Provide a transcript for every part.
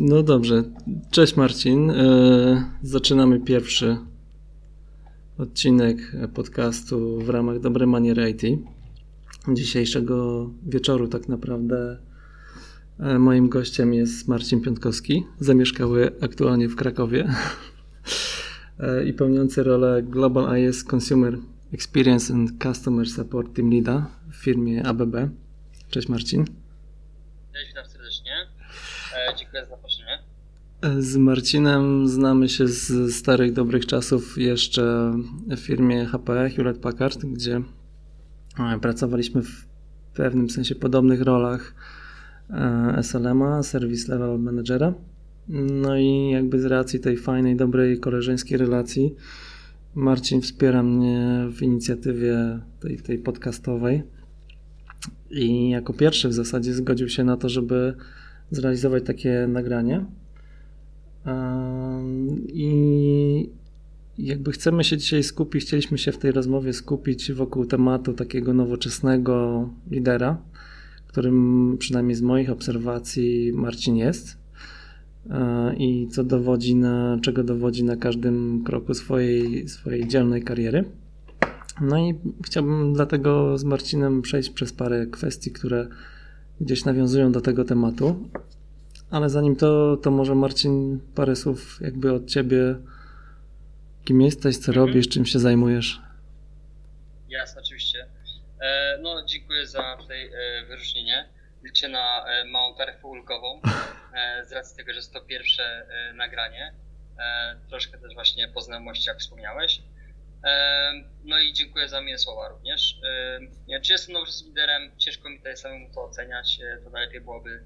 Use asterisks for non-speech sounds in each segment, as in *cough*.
No dobrze. Cześć Marcin. E, zaczynamy pierwszy odcinek podcastu w ramach Dobre Maniery IT. Dzisiejszego wieczoru tak naprawdę e, moim gościem jest Marcin Piątkowski, zamieszkały aktualnie w Krakowie *laughs* e, i pełniący rolę Global IS Consumer Experience and Customer Support Team Leada w firmie ABB. Cześć Marcin. Cześć, witam serdecznie. Dziękuję za zaproszenie. Z Marcinem znamy się z starych, dobrych czasów jeszcze w firmie HP Hewlett Packard, gdzie e, pracowaliśmy w pewnym sensie podobnych rolach e, SLM-a, Service Level Managera. No i jakby z racji tej fajnej, dobrej, koleżeńskiej relacji Marcin wspiera mnie w inicjatywie tej, tej podcastowej i jako pierwszy w zasadzie zgodził się na to, żeby zrealizować takie nagranie. I jakby chcemy się dzisiaj skupić, chcieliśmy się w tej rozmowie skupić wokół tematu takiego nowoczesnego lidera, którym przynajmniej z moich obserwacji Marcin jest i co dowodzi na, czego dowodzi na każdym kroku swojej, swojej dzielnej kariery. No i chciałbym dlatego z Marcinem przejść przez parę kwestii, które gdzieś nawiązują do tego tematu. Ale zanim to, to może Marcin, parę słów jakby od ciebie. Kim jesteś, co mhm. robisz, czym się zajmujesz? Jasne, oczywiście. E, no, dziękuję za tutaj e, wyróżnienie. Liczę na e, małą taryfę ulgową z racji tego, że jest to pierwsze nagranie. Troszkę też właśnie po znajomości, jak wspomniałeś. No i dziękuję za miłe słowa również. Czy jestem nowoczesnym liderem? Ciężko mi tutaj samemu to oceniać. To najlepiej byłoby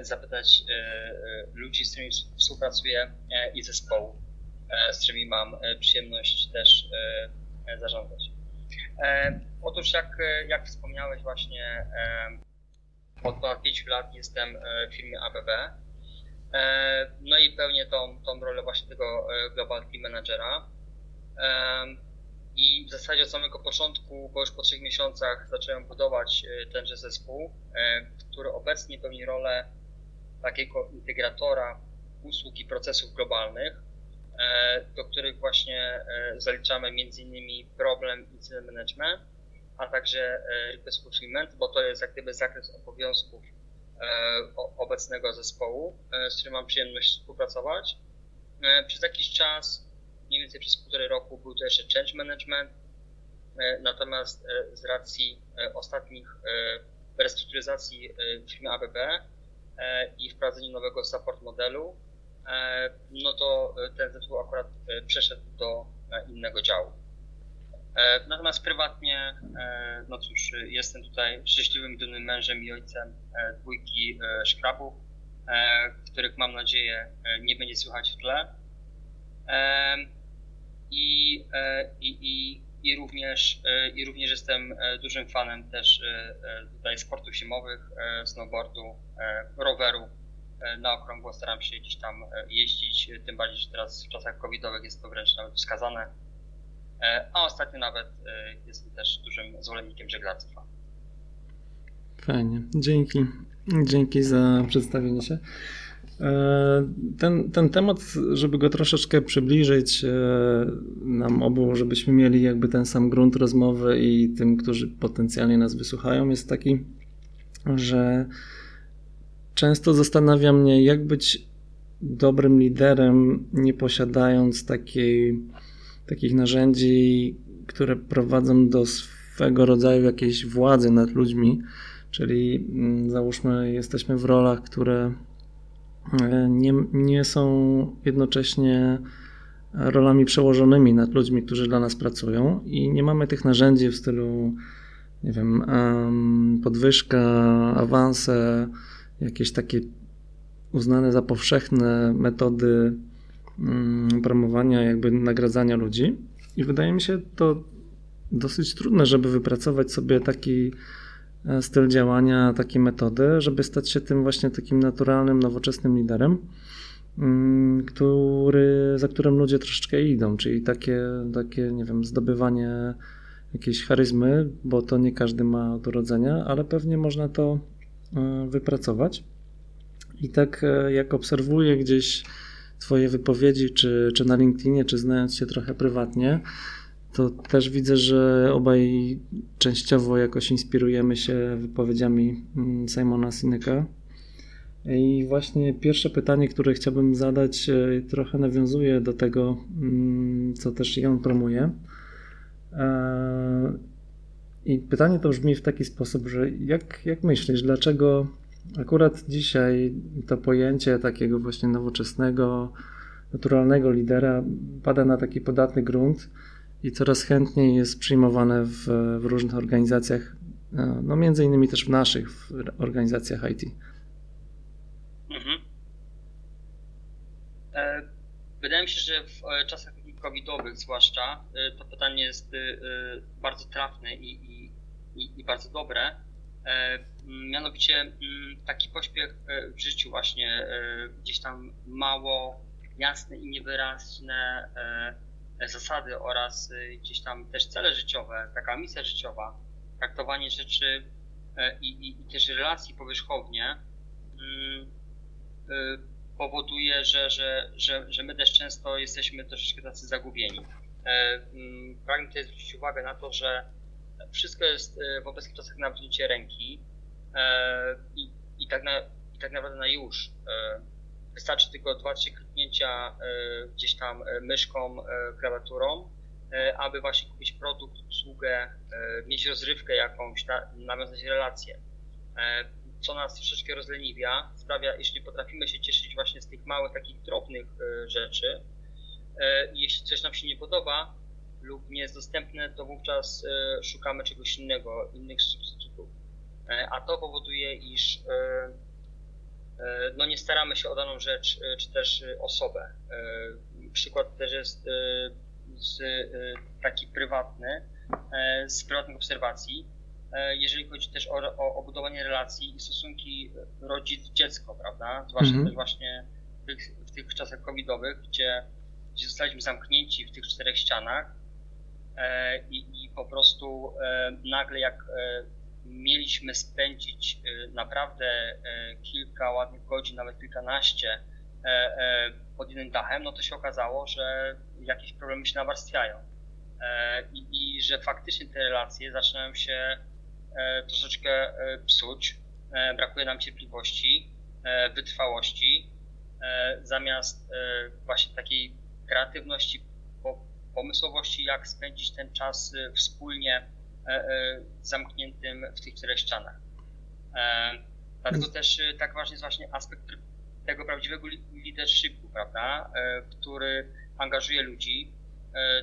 zapytać e, e, ludzi, z którymi współpracuję i zespołu, z którymi mam przyjemność też zarządzać. Otóż jak, jak wspomniałeś właśnie, od ponad 5 lat jestem w firmie ABB. No i pełnię tą, tą rolę właśnie tego Global Team Managera. I w zasadzie od samego początku, bo już po trzech miesiącach zacząłem budować tenże zespół, który obecnie pełni rolę takiego integratora usług i procesów globalnych, e, do których właśnie e, zaliczamy m.in. problem incident management, a także e, request fulfillment, bo to jest jak gdyby zakres obowiązków obecnego zespołu, z którym mam przyjemność współpracować. Przez jakiś czas, mniej więcej przez półtorej roku, był to jeszcze change management, natomiast z racji ostatnich restrukturyzacji w firmie ABB E, i wprowadzeniu nowego support modelu, e, no to e, ten zespół akurat przeszedł do innego działu. Natomiast prywatnie, no cóż, jestem tutaj szczęśliwym dumnym mężem i ojcem dwójki szkrabów, których mam nadzieję nie będzie słychać w tle. I, również, e, i również jestem e, dużym fanem też e, tutaj sportów zimowych, snowboardu, roweru. Na okrągło staram się gdzieś tam jeździć, tym bardziej, że teraz w czasach covidowych jest to wręcz nawet wskazane. A ostatnio nawet jestem też dużym zwolennikiem żeglarstwa. Fajnie, dzięki. Dzięki za przedstawienie się. Ten, ten temat, żeby go troszeczkę przybliżyć e, nam obu, żebyśmy mieli jakby ten sam grunt rozmowy i tym, którzy potencjalnie nas wysłuchają, jest taki, że często zastanawia mnie, jak być dobrym liderem, nie posiadając takiej, takich narzędzi, które prowadzą do swego rodzaju jakiejś władzy nad ludźmi. Czyli mm, załóżmy, jesteśmy w rolach, które nie, nie są jednocześnie rolami przełożonymi nad ludźmi, którzy dla nas pracują i nie mamy tych narzędzi w stylu, nie wiem, podwyżka, awanse, jakieś takie uznane za powszechne metody mm, promowania, jakby nagradzania ludzi. I wydaje mi się to dosyć trudne, żeby wypracować sobie taki styl działania, takie metody, żeby stać się tym właśnie takim naturalnym, nowoczesnym liderem, mm, który, za którym ludzie troszeczkę idą, czyli takie, takie, nie wiem, zdobywanie jakiejś charyzmy, bo to nie każdy ma od urodzenia, ale pewnie można to e, wypracować. I tak jak obserwuję gdzieś Twoje wypowiedzi, czy, czy na LinkedInie, czy znając się trochę prywatnie, to też widzę, że obaj częściowo jakoś inspirujemy się wypowiedziami mm, Simona Sineka. I właśnie pierwsze pytanie, które chciałbym zadać, e, trochę nawiązuje do tego, mm, co też Jan promuje. E, I pytanie to brzmi w taki sposób, że jak, jak myślisz, dlaczego akurat dzisiaj to pojęcie takiego właśnie nowoczesnego, naturalnego lidera pada na taki podatny grunt i coraz chętniej jest przyjmowane w, w różnych organizacjach, e, no między innymi też w naszych w organizacjach IT. Mhm. E, wydaje mi się, że w e, czasach covidowych zwłaszcza to pytanie jest bardzo trafne i, i, i, i bardzo dobre. Mianowicie taki pośpiech w życiu właśnie gdzieś tam mało jasne i niewyraźne zasady oraz y, gdzieś tam też cele życiowe, taka misja życiowa, traktowanie rzeczy e, i, i, i też relacji powierzchownie mm, y, powoduje, że, że, że, że my też często jesteśmy troszeczkę tacy zagubieni. E, mm, pragnę tutaj zwrócić uwagę na to, że wszystko jest e, w obecnych czasach na wzięcie ręki i, i, tak na, i tak naprawdę na już. Wystarczy tylko dwa, trzy kliknięcia e, gdzieś tam e, myszką, e, klawiaturą, aby właśnie kupić produkt, usługę, mieć rozrywkę jakąś, nawiązać relacje. Co nas troszeczkę rozleniwia, sprawia, jeśli potrafimy się cieszyć właśnie z tych małych, takich drobnych rzeczy, jeśli coś nam się nie podoba lub nie jest dostępne, to wówczas szukamy czegoś innego, innych substytutów. A to powoduje, iż no nie staramy się o daną rzecz e, czy też e, osobę. Przykład też jest z, taki prywatny, z prywatnych obserwacji. Jeżeli chodzi też o, o, o budowanie relacji i stosunki rodzic-dziecko, prawda? Zwłaszcza mhm. też właśnie w tych, w tych czasach covidowych, gdzie, gdzie zostaliśmy zamknięci w tych czterech ścianach i, i po prostu nagle jak mieliśmy spędzić y, naprawdę y, kilka ładnych godzin, nawet kilkanaście e, e, pod jednym dachem, no to się okazało, że jakieś problemy się nawarstwiają. E, i, i że faktycznie te relacje zaczynają się troszeczkę psuć, brakuje nam cierpliwości, wytrwałości, zamiast właśnie takiej kreatywności, pomysłowości, jak spędzić ten czas wspólnie E, e, zamkniętym w tych czterech ścianach. E, dlatego też tak ważny jest właśnie aspekt tego prawdziwego leadershipu, prawda, który angażuje ludzi,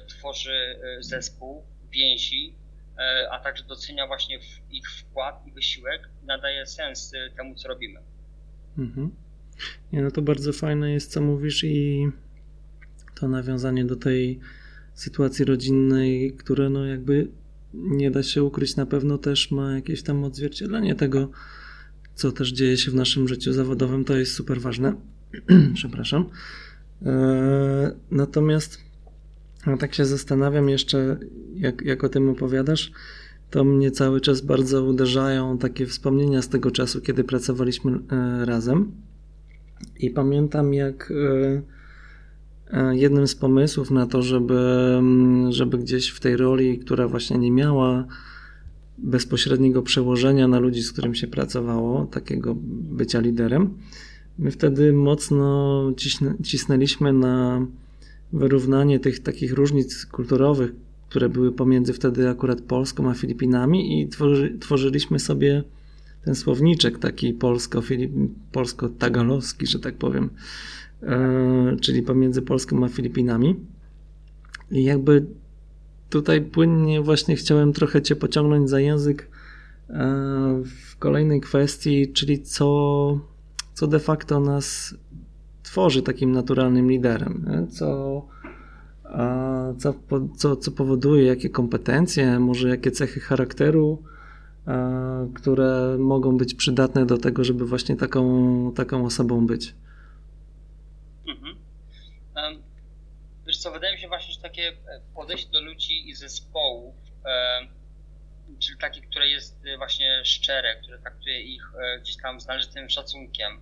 tworzy zespół, więzi, a także docenia właśnie ich wkład i wysiłek, nadaje sens temu, co robimy. Mhm. Nie, no to bardzo fajne jest, co mówisz i to nawiązanie do tej sytuacji rodzinnej, które no jakby nie da się ukryć, na pewno też ma jakieś tam odzwierciedlenie tego, co też dzieje się w naszym życiu zawodowym. To jest super ważne. *clears throat* Przepraszam. E, natomiast no tak się zastanawiam jeszcze, jak, jak o tym opowiadasz, to mnie cały czas bardzo uderzają takie wspomnienia z tego czasu, kiedy pracowaliśmy e, razem. I pamiętam, jak E, jednym z pomysłów na to, żeby, mm, żeby gdzieś w tej roli, która właśnie nie miała bezpośredniego przełożenia na ludzi, z którym się pracowało, takiego bycia liderem, my wtedy mocno cisnęliśmy na wyrównanie tych takich różnic kulturowych, które były pomiędzy wtedy akurat Polską a Filipinami i tworzy, tworzyliśmy sobie ten słowniczek taki polsko-tagalowski, że tak powiem E, czyli pomiędzy Polską a Filipinami. I jakby tutaj płynnie właśnie chciałem trochę Cię pociągnąć za język e, w kolejnej kwestii, czyli co, co de facto nas tworzy takim naturalnym liderem, co, co, co, co powoduje, jakie kompetencje, może jakie cechy charakteru, które mogą być przydatne do tego, żeby właśnie taką, taką osobą być. Wiesz co, wydaje mi się właśnie, że takie e, podejście do ludzi i zespołów, czyli takie, które jest e, właśnie szczere, które traktuje ich e, gdzieś tam z należytym szacunkiem,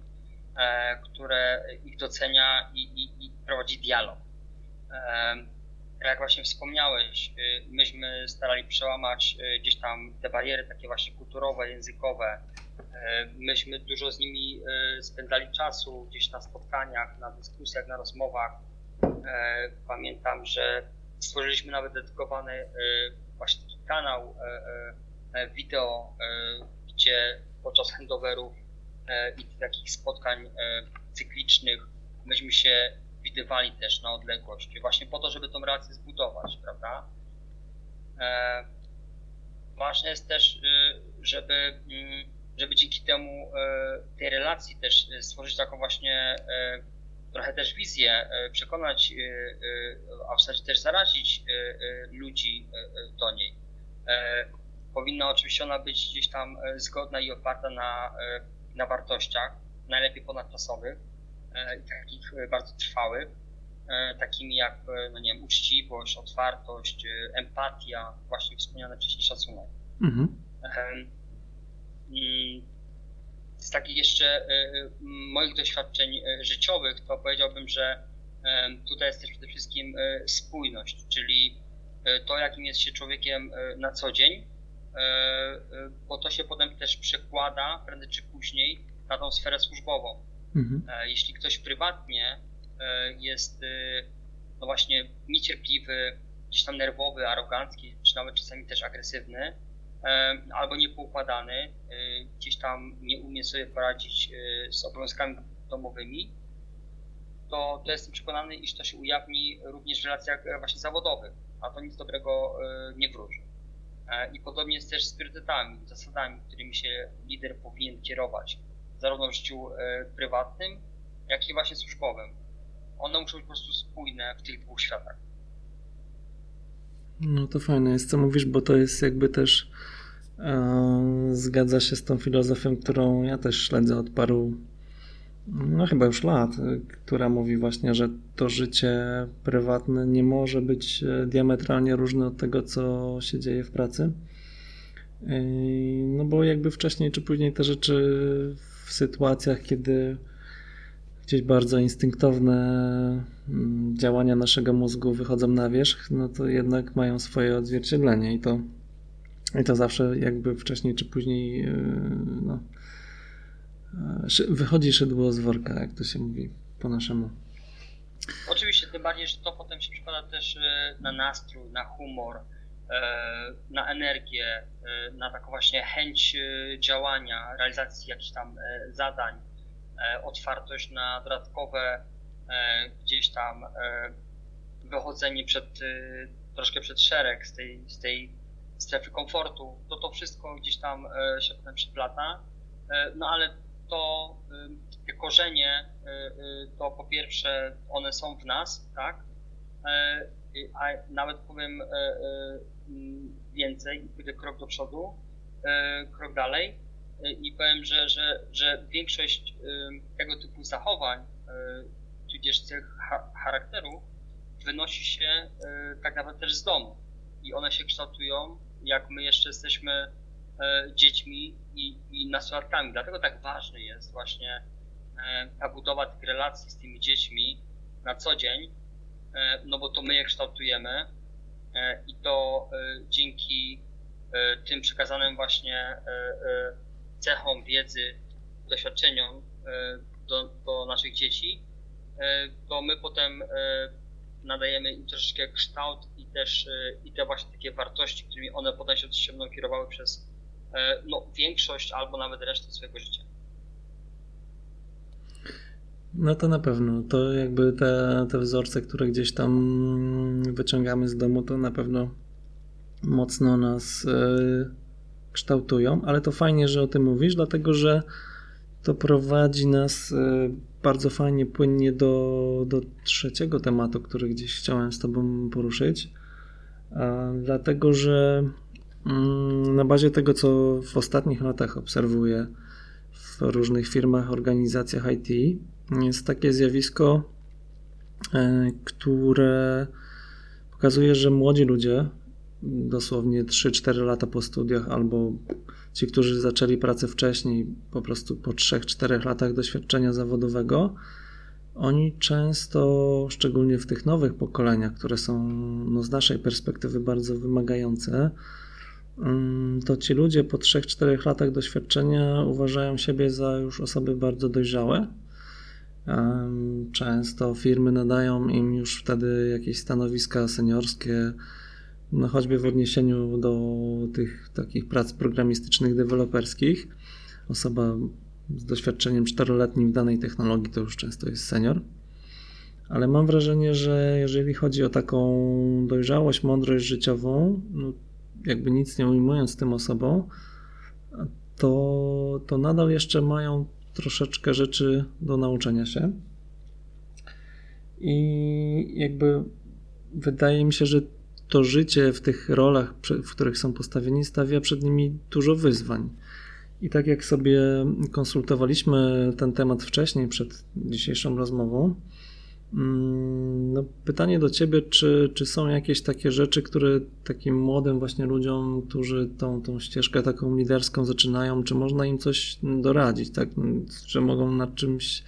które ich docenia i, i, i prowadzi dialog. Jak właśnie wspomniałeś, myśmy starali przełamać gdzieś tam te bariery takie właśnie kulturowe, językowe. Myśmy dużo z nimi spędzali czasu gdzieś na spotkaniach, na dyskusjach, na rozmowach. Pamiętam, że stworzyliśmy nawet dedykowany właśnie taki kanał wideo, gdzie podczas handoverów i takich spotkań cyklicznych myśmy się widywali też na odległość, właśnie po to, żeby tą relację zbudować, prawda? E, ważne jest też, żeby, mm, żeby dzięki temu e, tej relacji też stworzyć taką właśnie e, trochę też wizję, przekonać, a w zasadzie też zarazić ludzi do niej. Powinna oczywiście ona być gdzieś tam zgodna i oparta na, na wartościach, najlepiej ponadczasowych, E, takich e, bardzo trwałych, e, takimi jak no nie wiem, uczciwość, otwartość, empatia, właśnie wspomniany wcześniej szacunek. Mhm. Z takich jeszcze moich doświadczeń życiowych, to powiedziałbym, że tutaj jest też przede wszystkim spójność, czyli to, jakim jest się człowiekiem na co dzień, bo to się potem też przekłada prędzej czy później na tą sferę służbową. Mhm. E, jeśli ktoś prywatnie e, jest e, no właśnie niecierpliwy, gdzieś tam nerwowy, arogancki, czy nawet czasami też agresywny, albo niepoukładany, gdzieś tam nie umie sobie poradzić z obowiązkami domowymi, to, to jestem przekonany, iż to się ujawni również w relacjach właśnie zawodowych, a to nic dobrego nie wróży. I podobnie jest też z priorytetami, zasadami, którymi się lider powinien kierować zarówno w życiu e, prywatnym, jak i właśnie służbowym. One muszą być po prostu spójne w tych dwóch światach. No to fajne jest, co mówisz, bo to jest jakby też e, zgadza się z tą filozofią, którą ja też śledzę od paru, no chyba już lat, która mówi właśnie, że to życie prywatne nie może być e, diametralnie różne od tego, co się dzieje w pracy. No bo jakby wcześniej czy później te rzeczy w sytuacjach, kiedy gdzieś bardzo instynktowne mm, działania naszego mózgu wychodzą na wierzch, no to jednak mają swoje odzwierciedlenie i to, i to zawsze jakby wcześniej czy później yy, no, yy, wychodzi szydło z worka, jak to się mówi po naszemu. Oczywiście, tym bardziej, że to potem się przekłada też yy, na nastrój, na humor, na energię, na taką właśnie chęć działania, realizacji jakichś tam zadań, otwartość na dodatkowe gdzieś tam wychodzenie przed, troszkę przed szereg z tej, z tej strefy komfortu, to to wszystko gdzieś tam się potem przyplata. No ale to te korzenie, to po pierwsze one są w nas, tak? A nawet powiem więcej pójdę krok do przodu, e, krok dalej e, i powiem, że, że, że większość e, tego typu zachowań, tudzież cech charakteru, wynosi się tak naprawdę też z domu i one się kształtują, jak my jeszcze jesteśmy dziećmi i, i nastolatkami. Dlatego tak ważny jest właśnie ta budowa tych relacji z tymi dziećmi na co dzień, no bo to my je kształtujemy, E, i to e, dzięki e, tym przekazanym właśnie cechom wiedzy, doświadczeniom do, do naszych dzieci, to my potem nadajemy im troszeczkę kształt i też i te właśnie takie wartości, którymi one potem się będą kierowały przez no, większość albo nawet resztę swojego życia. No to na pewno. To jakby te, te wzorce, które gdzieś tam wyciągamy z domu, to na pewno mocno nas kształtują, ale to fajnie, że o tym mówisz, dlatego że to prowadzi nas y, bardzo fajnie, płynnie do, do trzeciego tematu, który gdzieś chciałem z Tobą poruszyć. Dlatego, że mm, na bazie tego, co w ostatnich latach obserwuję w różnych firmach, organizacjach IT, jest takie zjawisko, e, które pokazuje, że młodzi ludzie, dosłownie 3-4 lata po studiach albo ci, którzy zaczęli pracę wcześniej, po prostu po 3-4 latach doświadczenia zawodowego, oni często, szczególnie w tych nowych pokoleniach, które są no, z naszej perspektywy bardzo wymagające, mm, to ci ludzie po 3-4 latach doświadczenia uważają siebie za już osoby bardzo dojrzałe. Często firmy nadają im już wtedy jakieś stanowiska seniorskie, no choćby w odniesieniu do tych takich prac programistycznych, deweloperskich. Osoba z doświadczeniem czteroletnim w danej technologii to już często jest senior. Ale mam wrażenie, że jeżeli chodzi o taką dojrzałość, mądrość życiową, no jakby nic nie ujmując tym osobom, to, to nadal jeszcze mają troszeczkę rzeczy do nauczenia się. I jakby wydaje mi się, że to życie w tych rolach, w których są postawieni, stawia przed nimi dużo wyzwań. I tak jak sobie konsultowaliśmy ten temat wcześniej, przed dzisiejszą rozmową, mm, no pytanie do Ciebie, czy, czy są jakieś takie rzeczy, które takim młodym właśnie ludziom, którzy tą, tą ścieżkę taką liderską zaczynają, czy można im coś doradzić, tak? Czy mogą nad czymś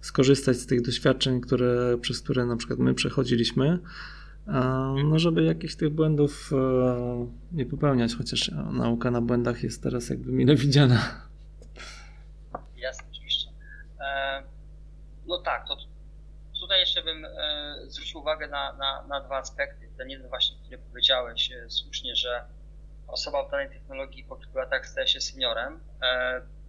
skorzystać z tych doświadczeń, które, przez które na przykład my przechodziliśmy, no żeby jakichś tych błędów e, nie popełniać, chociaż nauka na błędach jest teraz jakby mile *laughs* widziana. Jasne, oczywiście. E, no tak, to tutaj jeszcze bym e, zwrócił uwagę na, na, na dwa aspekty. Ten jeden właśnie, który powiedziałeś słusznie, że osoba w danej technologii po kilku latach staje się seniorem.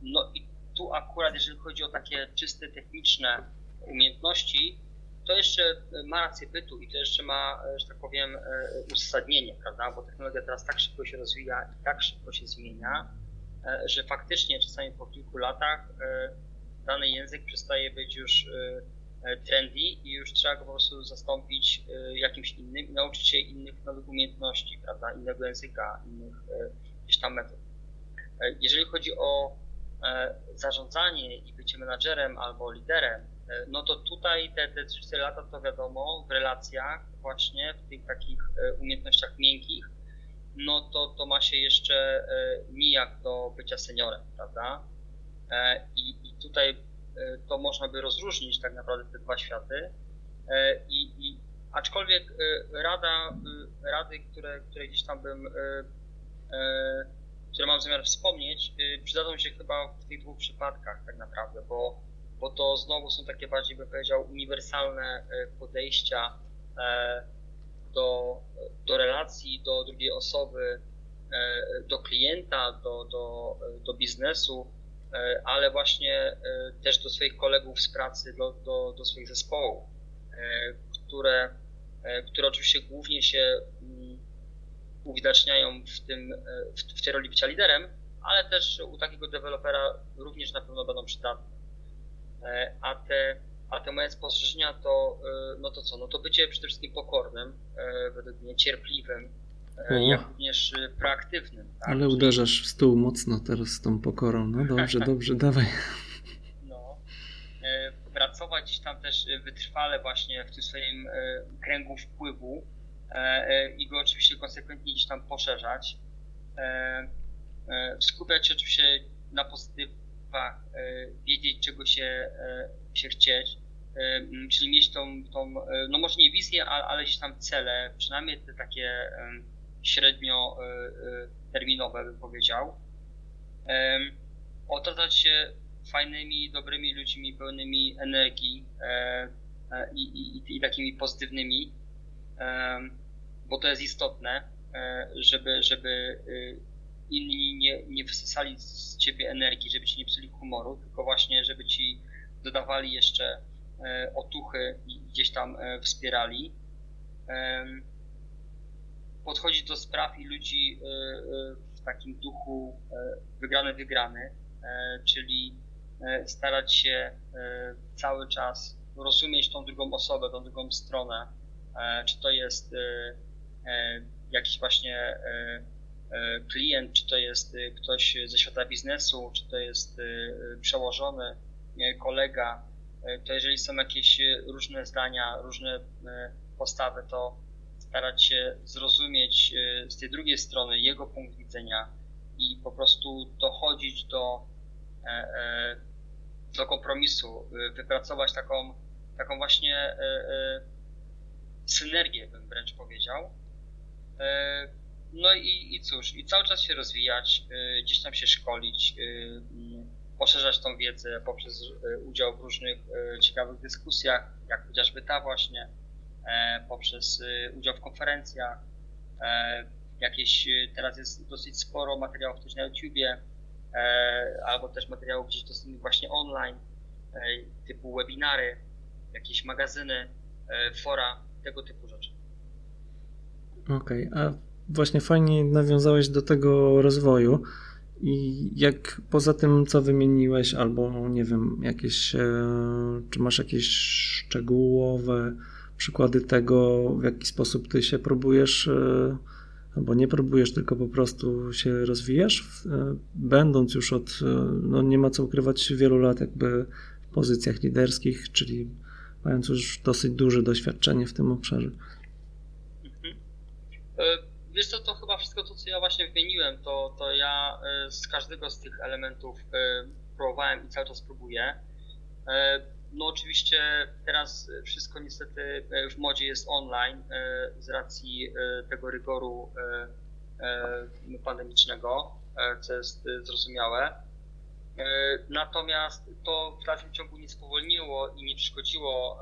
No i tu akurat, jeżeli chodzi o takie czyste techniczne umiejętności, to jeszcze ma rację bytu i to jeszcze ma, że tak powiem, uzasadnienie, prawda? Bo technologia teraz tak szybko się rozwija i tak szybko się zmienia, że faktycznie czasami po kilku latach dany język przestaje być już trendy i już trzeba go po prostu zastąpić jakimś innym i nauczyć się innych nowych umiejętności, prawda? Innego języka, innych gdzieś tam metod. Jeżeli chodzi o zarządzanie i bycie menadżerem albo liderem, E, no to tutaj te, te 3-4 lata to wiadomo, w relacjach właśnie, w tych takich e, umiejętnościach miękkich, no to, to ma się jeszcze e, nijak do bycia seniorem, prawda? I, I tutaj to można by rozróżnić tak naprawdę te dwa światy. I, i aczkolwiek rada, rady, które, które gdzieś tam bym, które mam zamiar wspomnieć, przydadzą się chyba w tych dwóch przypadkach tak naprawdę, bo bo to znowu są takie bardziej, bym powiedział, uniwersalne e, podejścia e, do, do relacji, do drugiej osoby, e, do klienta, do, do, do biznesu, ale właśnie też do swoich kolegów z pracy, do, do, do swoich zespołów, które, które oczywiście głównie się mm, uwidaczniają w, tym, w, w tej roli bycia liderem, ale też u takiego dewelopera również na pewno będą przydatne. E, a te, a te moje spostrzeżenia to, e, no to co, no to bycie przede wszystkim pokornym, e, według mnie cierpliwym, o. jak również proaktywnym. Tak? Ale uderzasz w stół mocno teraz z tą pokorą, no dobrze, *laughs* dobrze, dawaj. No, pracować gdzieś tam też wytrwale właśnie w tym swoim kręgu wpływu i go oczywiście konsekwentnie gdzieś tam poszerzać. Skupiać się oczywiście na pozytywnych E, wiedzieć, czego się, e, się chcieć, e, czyli mieć tą, tą, no może nie wizję, ale, gdzieś tam cele, przynajmniej te takie średnio terminowe bym powiedział. Otaczać się fajnymi, dobrymi ludźmi, pełnymi energii i, i, i takimi pozytywnymi, bo to jest istotne, żeby, żeby inni nie, nie wysysali ciebie energii, żeby ci nie psuli humoru, tylko właśnie, żeby ci dodawali jeszcze e, otuchy i gdzieś tam e, wspierali. Podchodzić do spraw i ludzi e, w takim duchu wygrany, wygrany, czyli starać się cały czas rozumieć tą drugą osobę, tą drugą stronę, czy to jest jakiś właśnie klient, czy to jest e, ktoś ze świata biznesu, czy to jest e, przełożony, kolega, to jeżeli są jakieś różne zdania, różne postawy, to starać się zrozumieć z tej drugiej strony jego punkt widzenia i po prostu dochodzić do, do kompromisu, wypracować taką, taką właśnie synergię, bym wręcz powiedział. No i, i cóż, i cały czas się rozwijać, gdzieś tam się szkolić, poszerzać tą wiedzę poprzez udział w różnych ciekawych dyskusjach, jak chociażby ta właśnie, poprzez udział w konferencjach, E, jakieś, e, teraz jest dosyć sporo materiałów też na YouTubie, e, albo też materiałów gdzieś dostępnych właśnie online, typu webinary, jakieś magazyny, fora, tego typu rzeczy. Okej, okay, a właśnie fajnie nawiązałeś do tego rozwoju. I jak poza tym, co wymieniłeś, albo nie wiem, jakieś, czy masz jakieś szczegółowe przykłady tego, w jaki sposób ty się próbujesz, e, albo nie próbujesz, tylko po prostu się rozwijasz, e, będąc już od, e, no nie ma co ukrywać, wielu lat jakby w pozycjach liderskich, czyli mając już dosyć duże doświadczenie w tym obszarze. Mhm. Wiesz co, to chyba wszystko to, co ja właśnie wymieniłem, to, to ja z każdego z tych elementów próbowałem i cały czas próbuję. No oczywiście teraz wszystko niestety e, w modzie jest online e, z racji e, tego rygoru pandemicznego, co jest zrozumiałe. Natomiast to w dalszym ciągu nie spowolniło i nie przeszkodziło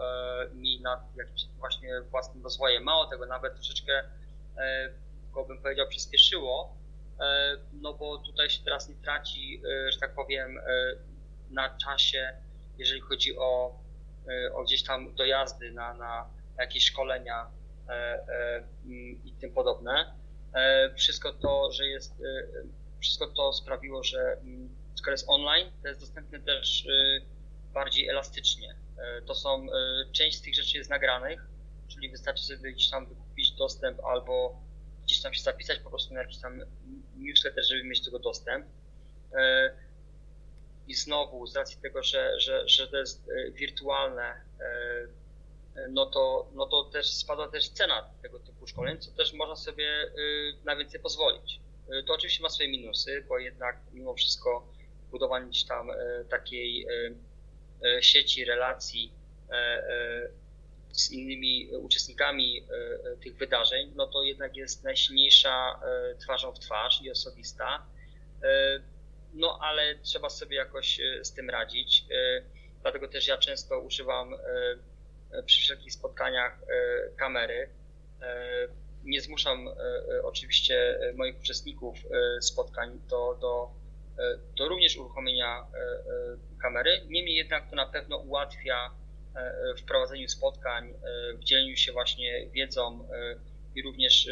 mi nad jakimś właśnie własnym rozwojem. Mało tego, nawet troszeczkę go bym powiedział przyspieszyło, no bo tutaj się teraz nie traci, że tak powiem, na czasie jeżeli chodzi o, e, o gdzieś tam dojazdy na, na jakieś szkolenia e, e, i tym podobne. Wszystko to, że jest, wszystko to sprawiło, że skoro jest online, to jest dostępne też bardziej elastycznie. To są, część z tych rzeczy jest nagranych, czyli wystarczy sobie gdzieś tam wykupić dostęp albo gdzieś tam się zapisać po prostu na jakiś tam newsletter, żeby mieć do tego dostęp i znowu z racji tego, że, że, że to jest e, wirtualne, e, no to, no to też spadła też cena tego typu szkoleń, co też można sobie e, na więcej pozwolić. To oczywiście ma swoje minusy, bo jednak mimo wszystko budowanie gdzieś tam takiej sieci relacji z innymi uczestnikami tych wydarzeń, no to jednak jest najsilniejsza twarzą w twarz i osobista no ale trzeba sobie jakoś e, z tym radzić. E, dlatego też ja często używam e, przy wszelkich spotkaniach kamery. Nie zmuszam oczywiście moich uczestników spotkań do, do, do również uruchomienia kamery. Niemniej jednak to na pewno ułatwia w prowadzeniu spotkań, w dzieleniu się właśnie wiedzą i również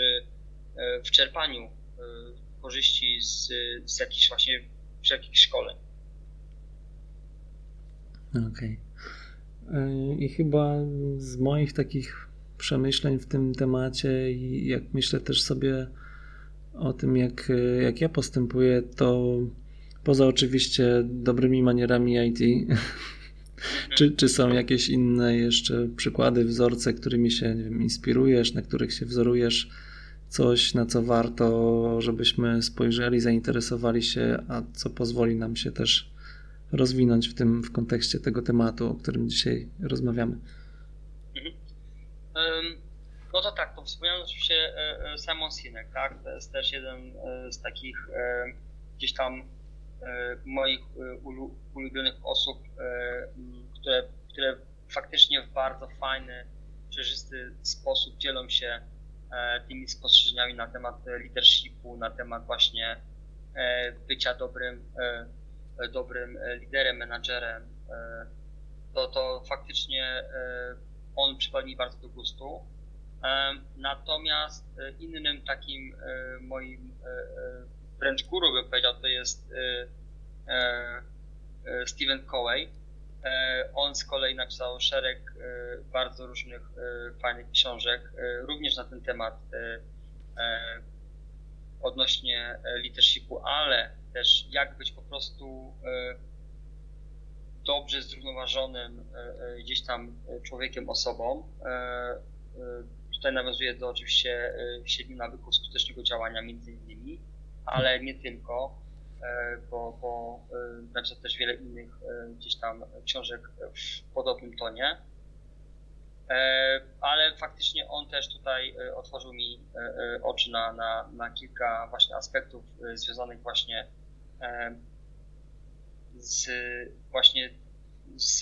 w czerpaniu korzyści z, z jakichś właśnie wszelkich szkoleń. Okej. Okay. I chyba z moich takich przemyśleń w tym temacie i jak myślę też sobie o tym, jak, jak ja postępuję, to poza oczywiście dobrymi manierami IT. *laughs* czy, czy są jakieś inne jeszcze przykłady, wzorce, którymi się wiem, inspirujesz, na których się wzorujesz? coś, na co warto, żebyśmy spojrzeli, zainteresowali się, a co pozwoli nam się też rozwinąć w tym, w kontekście tego tematu, o którym dzisiaj rozmawiamy. Mhm. No to tak, to wspomniałem oczywiście e, e, Simon Sinek, tak? To jest też jeden e, z takich gdzieś tam moich ulubionych osób, które, które faktycznie w bardzo fajny, przejrzysty sposób dzielą się E, tymi spostrzeżeniami na temat leadershipu, na temat właśnie e, bycia dobrym, e, dobrym liderem, menadżerem, to, to faktycznie on przypadł mi bardzo do gustu. Natomiast innym takim moim wręcz guru bym powiedział, to jest Stephen Covey, on z kolei napisał szereg bardzo różnych fajnych książek, również na ten temat odnośnie leadershipu, ale też jak być po prostu dobrze zrównoważonym gdzieś tam człowiekiem, osobą. Tutaj nawiązuje do oczywiście siedmiu nawyków skutecznego działania między innymi, ale nie tylko, bo, bo napisał też wiele innych gdzieś tam książek w podobnym tonie. Ale faktycznie on też tutaj otworzył mi oczy na, na, na kilka właśnie aspektów związanych właśnie z właśnie z,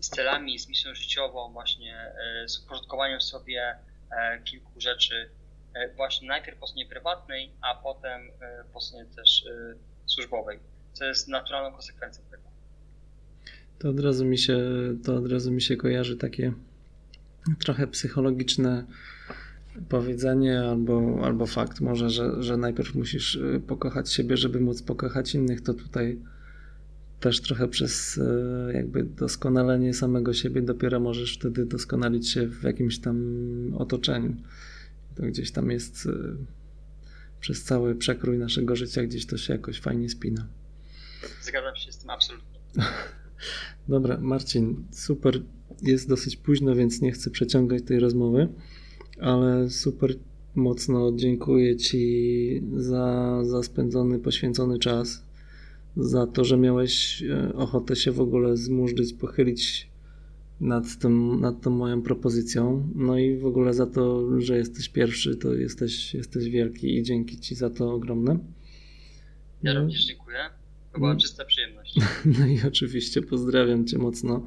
z celami, z misją życiową, właśnie e, z uporządkowaniem sobie e, kilku rzeczy, e, właśnie najpierw po stronie prywatnej, a potem po stronie też służbowej, co jest naturalną konsekwencją tego. To od razu mi się, to od razu mi się kojarzy takie trochę psychologiczne powiedzenie albo, albo fakt może, że, że najpierw musisz pokochać siebie, żeby móc pokochać innych, to tutaj też trochę przez e, jakby doskonalenie samego siebie dopiero możesz wtedy doskonalić się w jakimś tam otoczeniu. To gdzieś tam jest e, przez cały przekrój naszego życia, gdzieś to się jakoś fajnie spina. Zgadzam się z tym absolutnie. *laughs* Dobra, Marcin, super. Jest dosyć późno, więc nie chcę przeciągać tej rozmowy, ale super mocno dziękuję Ci za, za spędzony, poświęcony czas za to, że miałeś e, ochotę się w ogóle zmurzyć, pochylić nad, tym, nad tą moją propozycją. No i w ogóle za to, że jesteś pierwszy, to jesteś, jesteś wielki i dzięki Ci za to ogromne. Ja no. również dziękuję. To była no. czysta przyjemność. *laughs* No i oczywiście pozdrawiam Cię mocno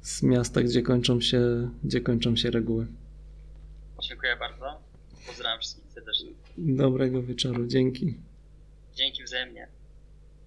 z miasta, gdzie kończą się, gdzie kończą się reguły. Dziękuję bardzo. Pozdrawiam wszystkich serdecznie. Dobrego wieczoru. Dzięki. Dzięki wzajemnie.